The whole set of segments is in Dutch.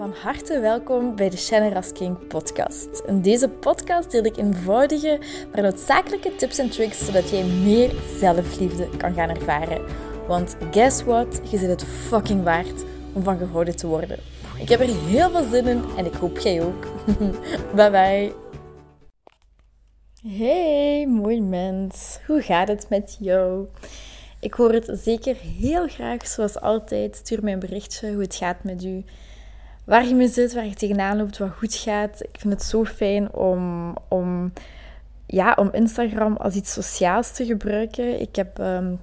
Van harte welkom bij de Shannon King podcast. In deze podcast deel ik eenvoudige, maar noodzakelijke tips en tricks zodat jij meer zelfliefde kan gaan ervaren. Want guess what? Je zit het fucking waard om van gehouden te worden. Ik heb er heel veel zin in en ik hoop jij ook. bye bye. Hey, mooi mens. Hoe gaat het met jou? Ik hoor het zeker heel graag, zoals altijd. Stuur mij een berichtje hoe het gaat met u waar je mee zit, waar je tegenaan loopt, wat goed gaat. Ik vind het zo fijn om, om, ja, om Instagram als iets sociaals te gebruiken. Ik heb... Um,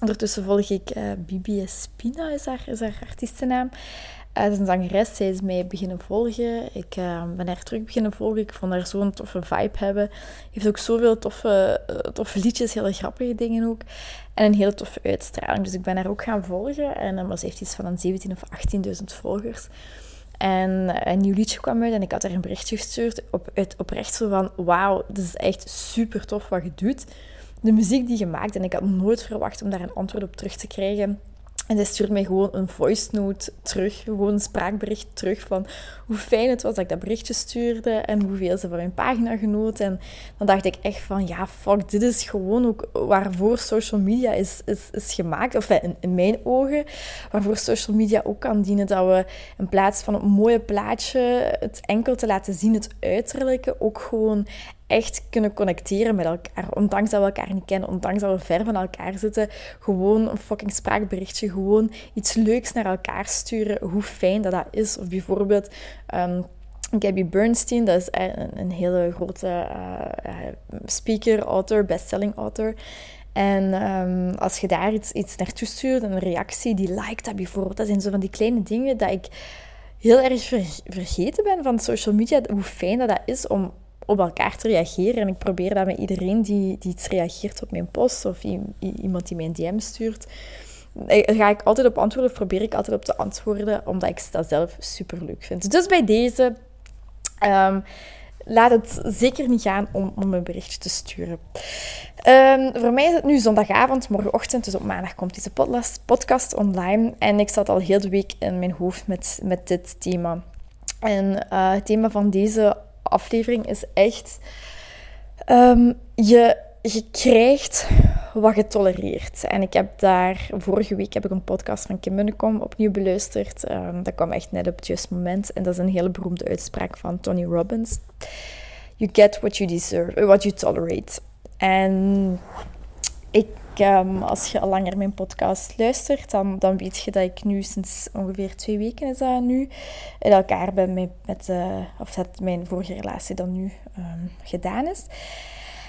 ondertussen volg ik uh, Bibi Espina, is haar, is haar artiestennaam. Uh, dat is een zangeres, zij is mij beginnen volgen. Ik uh, ben haar terug beginnen volgen. Ik vond haar zo'n toffe vibe hebben. Heeft ook zoveel toffe, toffe liedjes, hele grappige dingen ook. En een hele toffe uitstraling. Dus ik ben haar ook gaan volgen. En ze heeft iets van een 17.000 of 18.000 volgers. En een nieuw liedje kwam uit en ik had haar een berichtje gestuurd op, uit, oprecht zo van... Wauw, dit is echt super tof wat je doet. De muziek die je maakt. En ik had nooit verwacht om daar een antwoord op terug te krijgen. En zij stuurde mij gewoon een voice note terug, gewoon een spraakbericht terug van hoe fijn het was dat ik dat berichtje stuurde en hoeveel ze van mijn pagina genoot. En dan dacht ik echt van, ja, fuck, dit is gewoon ook waarvoor social media is, is, is gemaakt. Of in, in mijn ogen, waarvoor social media ook kan dienen. Dat we in plaats van een mooie plaatje, het enkel te laten zien, het uiterlijke, ook gewoon echt kunnen connecteren met elkaar. Ondanks dat we elkaar niet kennen, ondanks dat we ver van elkaar zitten. Gewoon een fucking spraakberichtje, gewoon iets leuks naar elkaar sturen. Hoe fijn dat dat is. Of bijvoorbeeld... Um, Gabby Bernstein, dat is een, een hele grote uh, speaker, author, bestselling author. En um, als je daar iets, iets naartoe stuurt, een reactie, die liked dat bijvoorbeeld. Dat zijn zo van die kleine dingen dat ik heel erg vergeten ben van social media. Hoe fijn dat dat is om op elkaar te reageren. En ik probeer dat met iedereen die, die iets reageert op mijn post of iemand die mij een DM stuurt. Daar ga ik altijd op antwoorden of probeer ik altijd op te antwoorden, omdat ik dat zelf super leuk vind. Dus bij deze, um, laat het zeker niet gaan om, om een berichtje te sturen. Um, voor mij is het nu zondagavond, morgenochtend, dus op maandag komt deze podcast online. En ik zat al heel de week in mijn hoofd met, met dit thema. En uh, het thema van deze aflevering is echt... Um, je, je krijgt wat je tolereert. En ik heb daar... Vorige week heb ik een podcast van Kim Munnekom opnieuw beluisterd. Um, dat kwam echt net op het juiste moment. En dat is een hele beroemde uitspraak van Tony Robbins. You get what you deserve, what you tolerate. En ik um, als je al langer mijn podcast luistert, dan, dan weet je dat ik nu sinds ongeveer twee weken is dat nu, in elkaar ben met, met uh, of dat mijn vorige relatie dan nu um, gedaan is.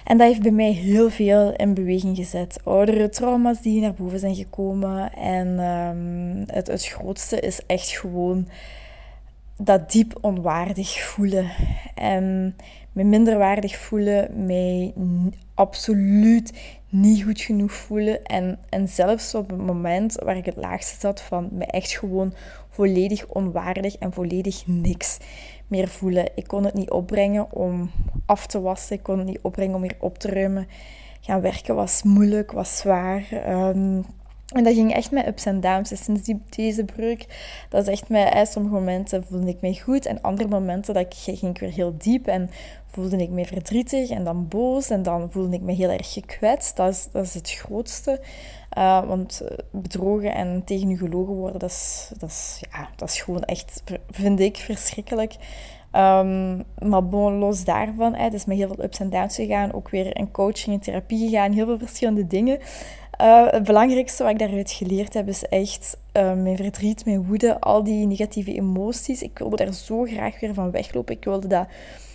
En dat heeft bij mij heel veel in beweging gezet. Oudere trauma's die naar boven zijn gekomen. En um, het, het grootste is echt gewoon dat diep onwaardig voelen. En me minderwaardig voelen, mij absoluut niet goed genoeg voelen. En, en zelfs op het moment waar ik het laagste zat van me echt gewoon volledig onwaardig en volledig niks meer voelen. Ik kon het niet opbrengen om af te wassen. Ik kon het niet opbrengen om weer op te ruimen. Gaan werken was moeilijk, was zwaar. Um, en dat ging echt met ups en downs. Dus sinds die, deze breuk, dat is echt met... sommige momenten voelde ik me goed. En andere momenten dat ik, ging ik weer heel diep. En voelde ik me verdrietig en dan boos. En dan voelde ik me heel erg gekwetst. Dat is, dat is het grootste. Uh, want eh, bedrogen en tegen u gelogen worden, dat is, dat is, ja, dat is gewoon echt, vind ik, verschrikkelijk. Um, maar bon, los daarvan, het is met heel veel ups en downs gegaan. Ook weer in coaching en therapie gegaan. Heel veel verschillende dingen. Uh, het belangrijkste wat ik daaruit geleerd heb, is echt uh, mijn verdriet, mijn woede, al die negatieve emoties. Ik wilde daar zo graag weer van weglopen. Ik wilde dat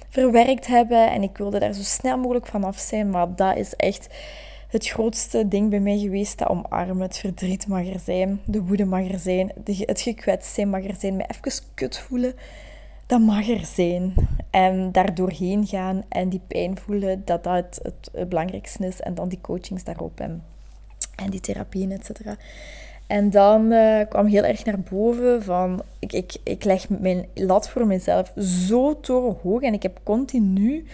verwerkt hebben en ik wilde daar zo snel mogelijk vanaf zijn. Maar dat is echt het grootste ding bij mij geweest, dat omarmen. Het verdriet mag er zijn, de woede mag er zijn, het gekwetst zijn mag er zijn, me even kut voelen. Dat mag er zijn. En daar doorheen gaan en die pijn voelen, dat dat het, het, belangrijkste is. En dan die coachings daarop en, en die therapieën, et cetera. En dan uh, kwam heel erg naar boven van... Ik, ik, ik leg mijn lat voor mezelf zo torenhoog. En ik heb continu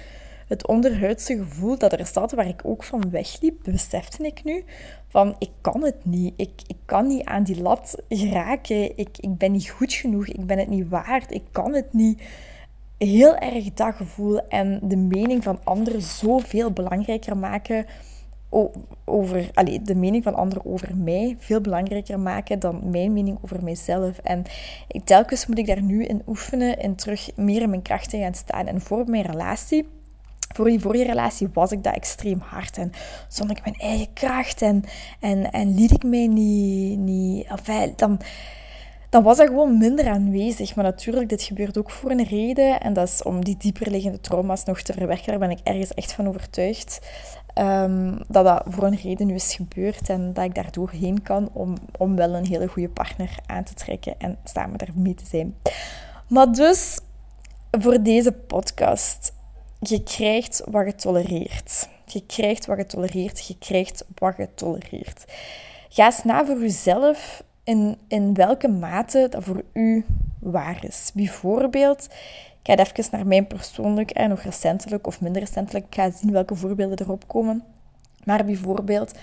het onderhuidse gevoel dat er zat, waar ik ook van wegliep, besefte ik nu van ik kan het niet. Ik, ik kan niet aan die lat geraken. Ik, ik ben niet goed genoeg. Ik ben het niet waard. Ik kan het niet. Heel erg dat gevoel en de mening van anderen zoveel belangrijker maken over allez, de mening van anderen over mij veel belangrijker maken dan mijn mening over mijzelf. En telkens moet ik daar nu in oefenen en terug meer in mijn krachten gaan staan. En voor mijn relatie, voor die vorige relatie, was ik dat extreem hard. En zond ik mijn eigen kracht en, en, en liet ik mij niet... niet enfin, dan dan was dat gewoon minder aanwezig. Maar natuurlijk, dit gebeurt ook voor een reden. En dat is om die dieperliggende trauma's nog te verwerken. Daar ben ik ergens echt van overtuigd. Um, dat dat voor een reden nu is gebeurd en dat ik daardoor heen kan om, om wel een hele goede partner aan te trekken en samen daarmee te zijn. Maar dus, voor deze podcast, je krijgt wat je tolereert. Je krijgt wat je tolereert, je krijgt wat je tolereert. Ga eens na voor jezelf in, in welke mate dat voor u waar is. Bijvoorbeeld, ga even naar mijn persoonlijk en nog recentelijk of minder recentelijk. Ik ga zien welke voorbeelden erop komen. Maar bijvoorbeeld,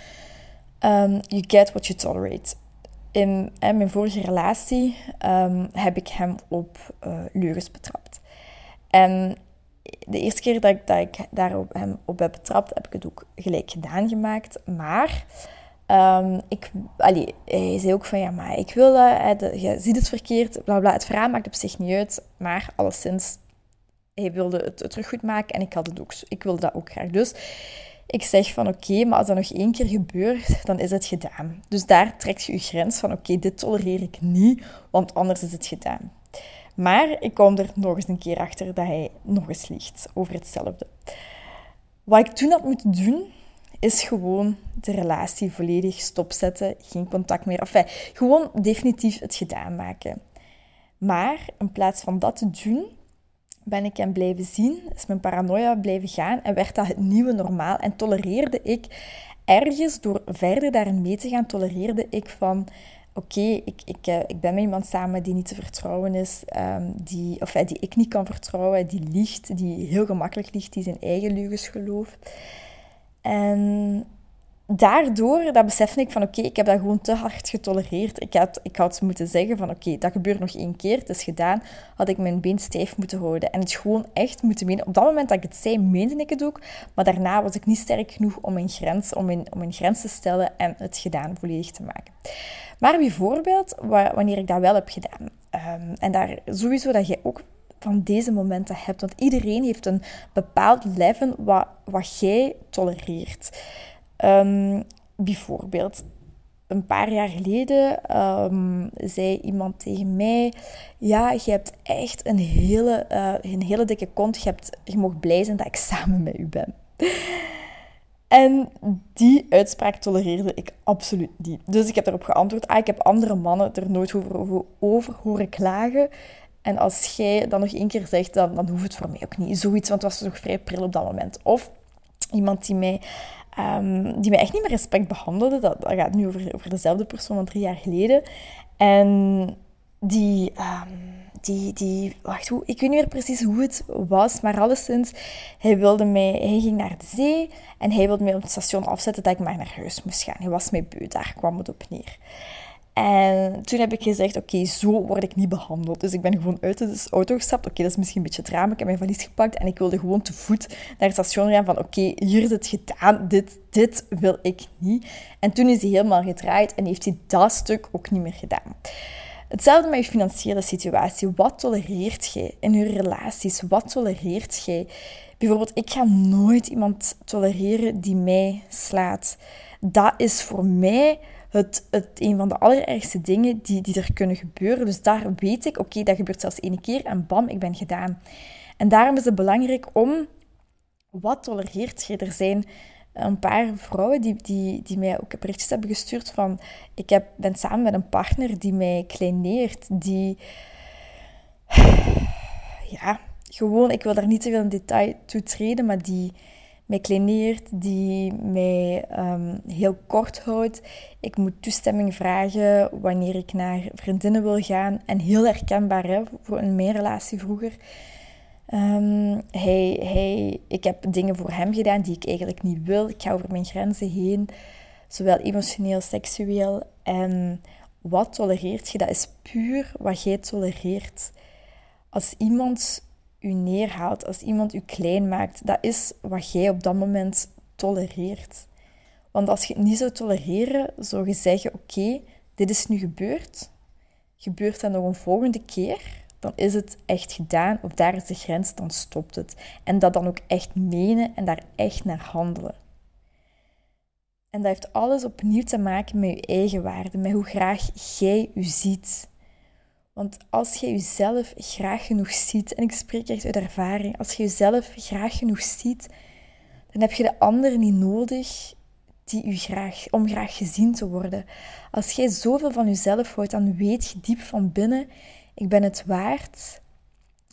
um, you get what you tolerate. In, mijn vorige relatie um, heb ik hem op uh, leugens betrapt. En de eerste keer dat ik, dat daarop hem op heb betrapt, heb ik het ook gelijk gedaan gemaakt. Maar um, ik, allee, hij zei ook van, ja, maar ik wil dat, je ziet het verkeerd, bla. Het verhaal maakt op zich niet uit, maar alleszins, hij wilde het, goed maken en ik had het ook, ik wilde dat ook graag. Dus ik zeg van, oké, maar als dat nog één keer gebeurt, dan is het gedaan. Dus daar trekt je je grens van, oké, dit tolereer ik niet, want anders is het gedaan. Maar ik kom er nog eens een keer achter dat hij nog eens liegt over hetzelfde. Wat ik toen had moeten doen, is gewoon de relatie volledig stopzetten, geen contact meer. Enfin, gewoon definitief het gedaan maken. Maar in plaats van dat te doen, ben ik hem blijven zien, is mijn paranoia blijven gaan en werd dat het nieuwe normaal. En tolereerde ik ergens, door verder daarin mee te gaan, tolereerde ik van... Oké, ik, ik, eh, ik ben met iemand samen die niet te vertrouwen is, um, die, of, die ik niet kan vertrouwen, die liegt, die heel gemakkelijk liegt, die zijn eigen leugens gelooft. En daardoor, dat besefte ik van oké, ik heb dat gewoon te hard getolereerd. Ik had, ik had moeten zeggen van oké, dat gebeurt nog één keer, het is gedaan. Had ik mijn been stijf moeten houden. En het gewoon echt moeten menen. Op dat moment dat ik het zei, meende ik het ook. Maar daarna was ik niet sterk genoeg om mijn grens, om mijn, om mijn grens te stellen en het gedaan volledig te maken. Maar bijvoorbeeld, wanneer ik dat wel heb gedaan. Um, en daar sowieso dat jij ook van deze momenten hebt. Want iedereen heeft een bepaald level wat, wat jij tolereert. Um, bijvoorbeeld, een paar jaar geleden um, zei iemand tegen mij: Ja, je hebt echt een hele, uh, een hele dikke kont. Je, hebt, je mag blij zijn dat ik samen met u ben. En die uitspraak tolereerde ik absoluut niet. Dus ik heb erop geantwoord: ah, Ik heb andere mannen er nooit over, over horen klagen. En als jij dat nog één keer zegt, dan, dan hoeft het voor mij ook niet. Zoiets, want het was toch vrij pril op dat moment. Of iemand die mij, um, die mij echt niet met respect behandelde. Dat, gaat nu over, over dezelfde persoon van drie jaar geleden. En die... Um, die, die, wacht, hoe, ik weet niet meer precies hoe het was, maar alleszins, hij wilde mij, hij ging naar de zee en hij wilde mij op het station afzetten dat ik maar naar huis moest gaan. Hij was mij beu, daar kwam het op neer. En toen heb ik gezegd, oké, zo word ik niet behandeld. Dus ik ben gewoon uit de auto gestapt. Oké, dat is misschien een beetje raam. Ik heb mijn valies gepakt en ik wilde gewoon te voet naar het station gaan van, oké, hier is het gedaan. Dit, dit wil ik niet. En toen is hij helemaal gedraaid en heeft hij dat stuk ook niet meer gedaan. Hetzelfde met je financiële situatie. Wat tolereert jij in je relaties? Wat tolereert jij? Bijvoorbeeld, ik ga nooit iemand tolereren die mij slaat. Dat is voor mij het, het, een van de allerergste dingen die, die er kunnen gebeuren. Dus daar weet ik, oké, dat gebeurt zelfs één keer en bam, ik ben gedaan. En daarom is het belangrijk om, wat tolereert je? Er zijn een paar vrouwen die, die, die mij ook berichtjes hebben gestuurd van, ik heb, ben samen met een partner die mij kleineert, die, ja, gewoon, ik wil daar niet te veel in detail toe treden, maar die mij kleineert, die mij um, heel kort houdt. Ik moet toestemming vragen wanneer ik naar vriendinnen wil gaan. En heel herkenbaar hè, voor een meerrelatie vroeger. Um, hij, hij, ik heb dingen voor hem gedaan die ik eigenlijk niet wil. Ik ga over mijn grenzen heen, zowel emotioneel, seksueel. En wat tolereert je? Dat is puur wat jij tolereert. Als iemand u neerhaalt, als iemand u klein maakt, dat is wat jij op dat moment tolereert. Want als je het niet zou tolereren, zou je zeggen: Oké, dit is nu gebeurd. Gebeurt dat nog een volgende keer? Dan is het echt gedaan, of daar is de grens, dan stopt het. En dat dan ook echt menen en daar echt naar handelen. En dat heeft alles opnieuw te maken met je eigen waarde, met hoe graag jij je ziet. Want als je jezelf graag genoeg ziet, en ik spreek echt uit ervaring, als je jezelf graag genoeg ziet, dan heb je de ander niet nodig die u graag, om graag gezien te worden. Als jij zoveel van jezelf houdt, dan weet je diep van binnen, ik ben het waard,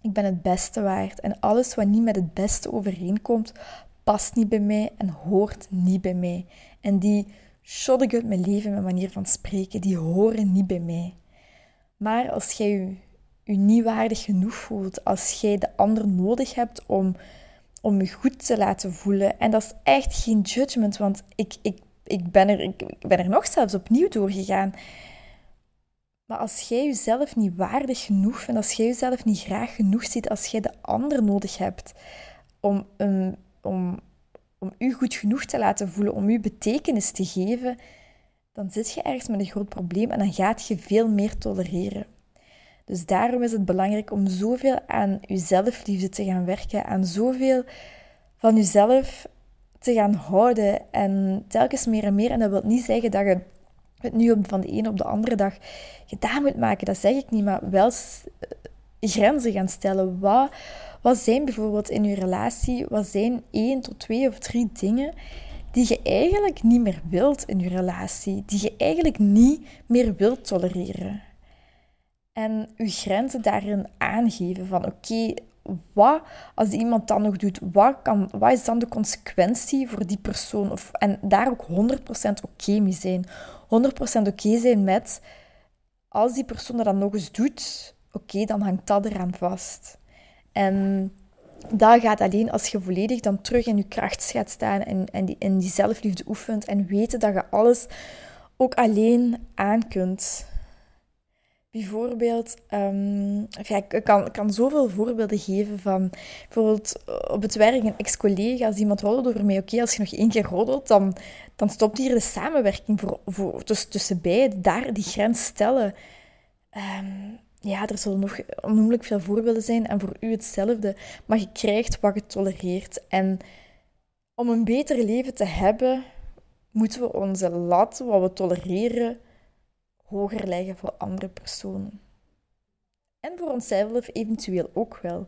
ik ben het beste waard. En alles wat niet met het beste overeenkomt, past niet bij mij en hoort niet bij mij. En die shot uit mijn leven, mijn manier van spreken, die horen niet bij mij. Maar als jij je, je niet waardig genoeg voelt, als jij de ander nodig hebt om, om je goed te laten voelen, en dat is echt geen judgment, want ik, ik, ik, ben, er, ik, ben er nog zelfs opnieuw doorgegaan. Maar als jij jezelf niet waardig genoeg vindt, als jij jezelf niet graag genoeg ziet, als jij de ander nodig hebt om, um, om, om u goed genoeg te laten voelen, om u betekenis te geven, dan zit je ergens met een groot probleem en dan gaat je veel meer tolereren. Dus daarom is het belangrijk om zoveel aan je zelfliefde te gaan werken, aan zoveel van jezelf te gaan houden en telkens meer en meer. En dat wil niet zeggen dat je het nu van de ene op de andere dag gedaan moet maken, dat zeg ik niet, maar wel grenzen gaan stellen. Wat, wat zijn bijvoorbeeld in je relatie, wat zijn één tot twee of drie dingen die je eigenlijk niet meer wilt in je relatie, die je eigenlijk niet meer wilt tolereren. En je grenzen daarin aangeven van oké, wat als iemand dan nog doet, wat, kan, wat is dan de consequentie voor die persoon? Of, en daar ook 100% oké mee zijn. 100% oké zijn met, als die persoon dat nog eens doet, oké, dan hangt dat eraan vast. En dat gaat alleen als je volledig dan terug in je kracht gaat staan en, en die, in die zelfliefde oefent en weten dat je alles ook alleen aan kunt. Bijvoorbeeld, um, ik kan, kan zoveel voorbeelden geven van bijvoorbeeld op het werk een ex-collega, als iemand roddelt over mij, oké, als je nog één keer roddelt, dan, dan stopt hier de samenwerking voor, voor, tussen, tussen beiden, daar die grens stellen. Um, ja, er zullen nog onnoemelijk veel voorbeelden zijn en voor u hetzelfde. Maar je krijgt wat je tolereert. En om een beter leven te hebben, moeten we onze lat, wat we tolereren, hoger leggen voor andere personen. En voor onszelf eventueel ook wel.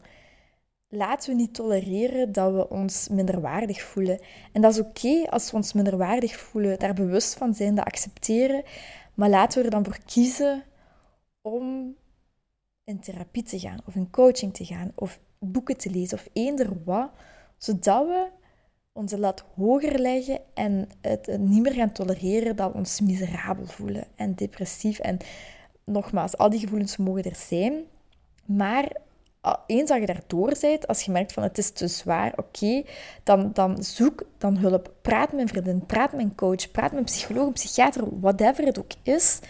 Laten we niet tolereren dat we ons minderwaardig voelen. En dat is oké als we ons minderwaardig voelen, daar bewust van zijn, dat accepteren. Maar laten we er dan voor kiezen om in therapie te gaan, of in coaching te gaan, of boeken te lezen, of eender wat, zodat we onze lat hoger leggen en het niet meer gaan tolereren dat we ons miserabel voelen en depressief. En nogmaals, al die gevoelens mogen er zijn, maar eens dat je daardoor bent, als je merkt van het is te zwaar, oké, dan, dan zoek dan hulp. Praat met een vriendin, praat met een coach, praat met een psycholoog, een psychiater, whatever het ook is.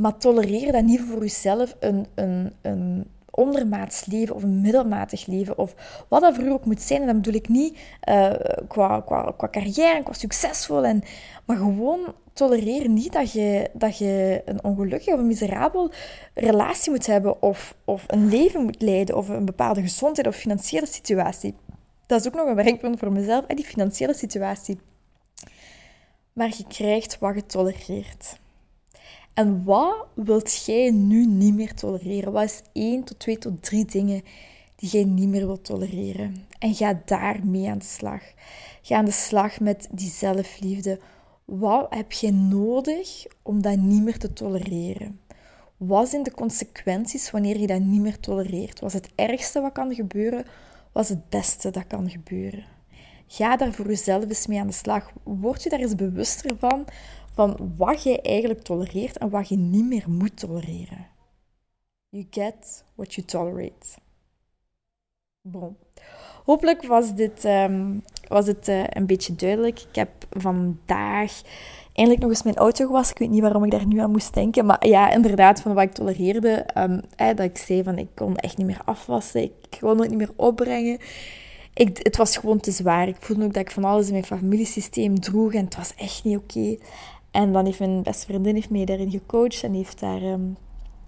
Maar tolereer dat niet voor jezelf een, een, een ondermaats leven of een middelmatig leven of wat dat voor u ook moet zijn. En dat bedoel ik niet uh, qua, qua, qua carrière en qua succesvol. En, maar gewoon tolereer niet dat je, dat je een ongelukkig of een miserabel relatie moet hebben of, of een leven moet leiden of een bepaalde gezondheid of financiële situatie. Dat is ook nog een werkpunt voor mezelf, die financiële situatie. Maar je krijgt wat je tolereert. En wat wilt jij nu niet meer tolereren? Wat is één tot twee tot drie dingen die jij niet meer wilt tolereren? En ga daarmee aan de slag. Ga aan de slag met die zelfliefde. Wat heb je nodig om dat niet meer te tolereren? Wat zijn de consequenties wanneer je dat niet meer tolereert? Wat is het ergste wat kan gebeuren? Wat is het beste dat kan gebeuren? Ga daar voor jezelf eens mee aan de slag. Word je daar eens bewuster van van wat je eigenlijk tolereert en wat je niet meer moet tolereren. You get what you tolerate. Bon. Hopelijk was dit, ehm, was het uh, een beetje duidelijk. Ik heb vandaag eindelijk nog eens mijn auto gewassen. Ik weet niet waarom ik daar nu aan moest denken. Maar ja, inderdaad, van wat ik tolereerde. Um, dat ik zei van ik kon echt niet meer afwassen. Ik kon het niet meer opbrengen. Ik, het was gewoon te zwaar. Ik voelde ook dat ik van alles in mijn familiesysteem droeg. En het was echt niet oké. En dan heeft mijn beste vriendin heeft mij daarin gecoacht. En heeft daar... Um,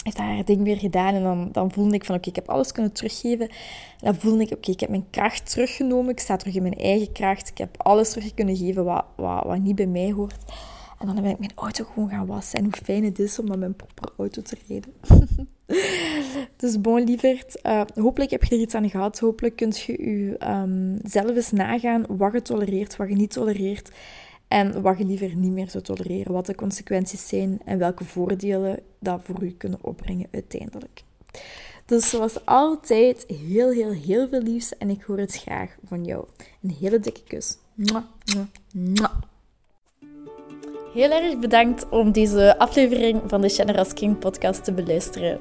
heeft haar ding weer gedaan. En dan, dan voelde ik van, oké, ik heb alles kunnen teruggeven. En dan voelde ik, oké, ik heb mijn kracht teruggenomen. Ik sta terug in mijn eigen kracht. Ik heb alles terug kunnen geven wat, wat, wat niet bij mij hoort. En dan ben ik mijn auto gewoon gaan wassen. En hoe fijn het is om dan mijn proper auto te rijden. dus bon, lieverd. Uh, hopelijk heb je er iets aan gehad. Hopelijk kunt je je um, zelf eens nagaan wat je tolereert, wat je niet tolereert. En wat je liever niet meer zou tolereren. Wat de consequenties zijn en welke voordelen dat voor u kunnen opbrengen uiteindelijk. Dus zoals altijd, heel, heel, heel veel liefs. En ik hoor het graag van jou. Een hele dikke kus. Heel erg bedankt om deze aflevering van de Generous King podcast te beluisteren.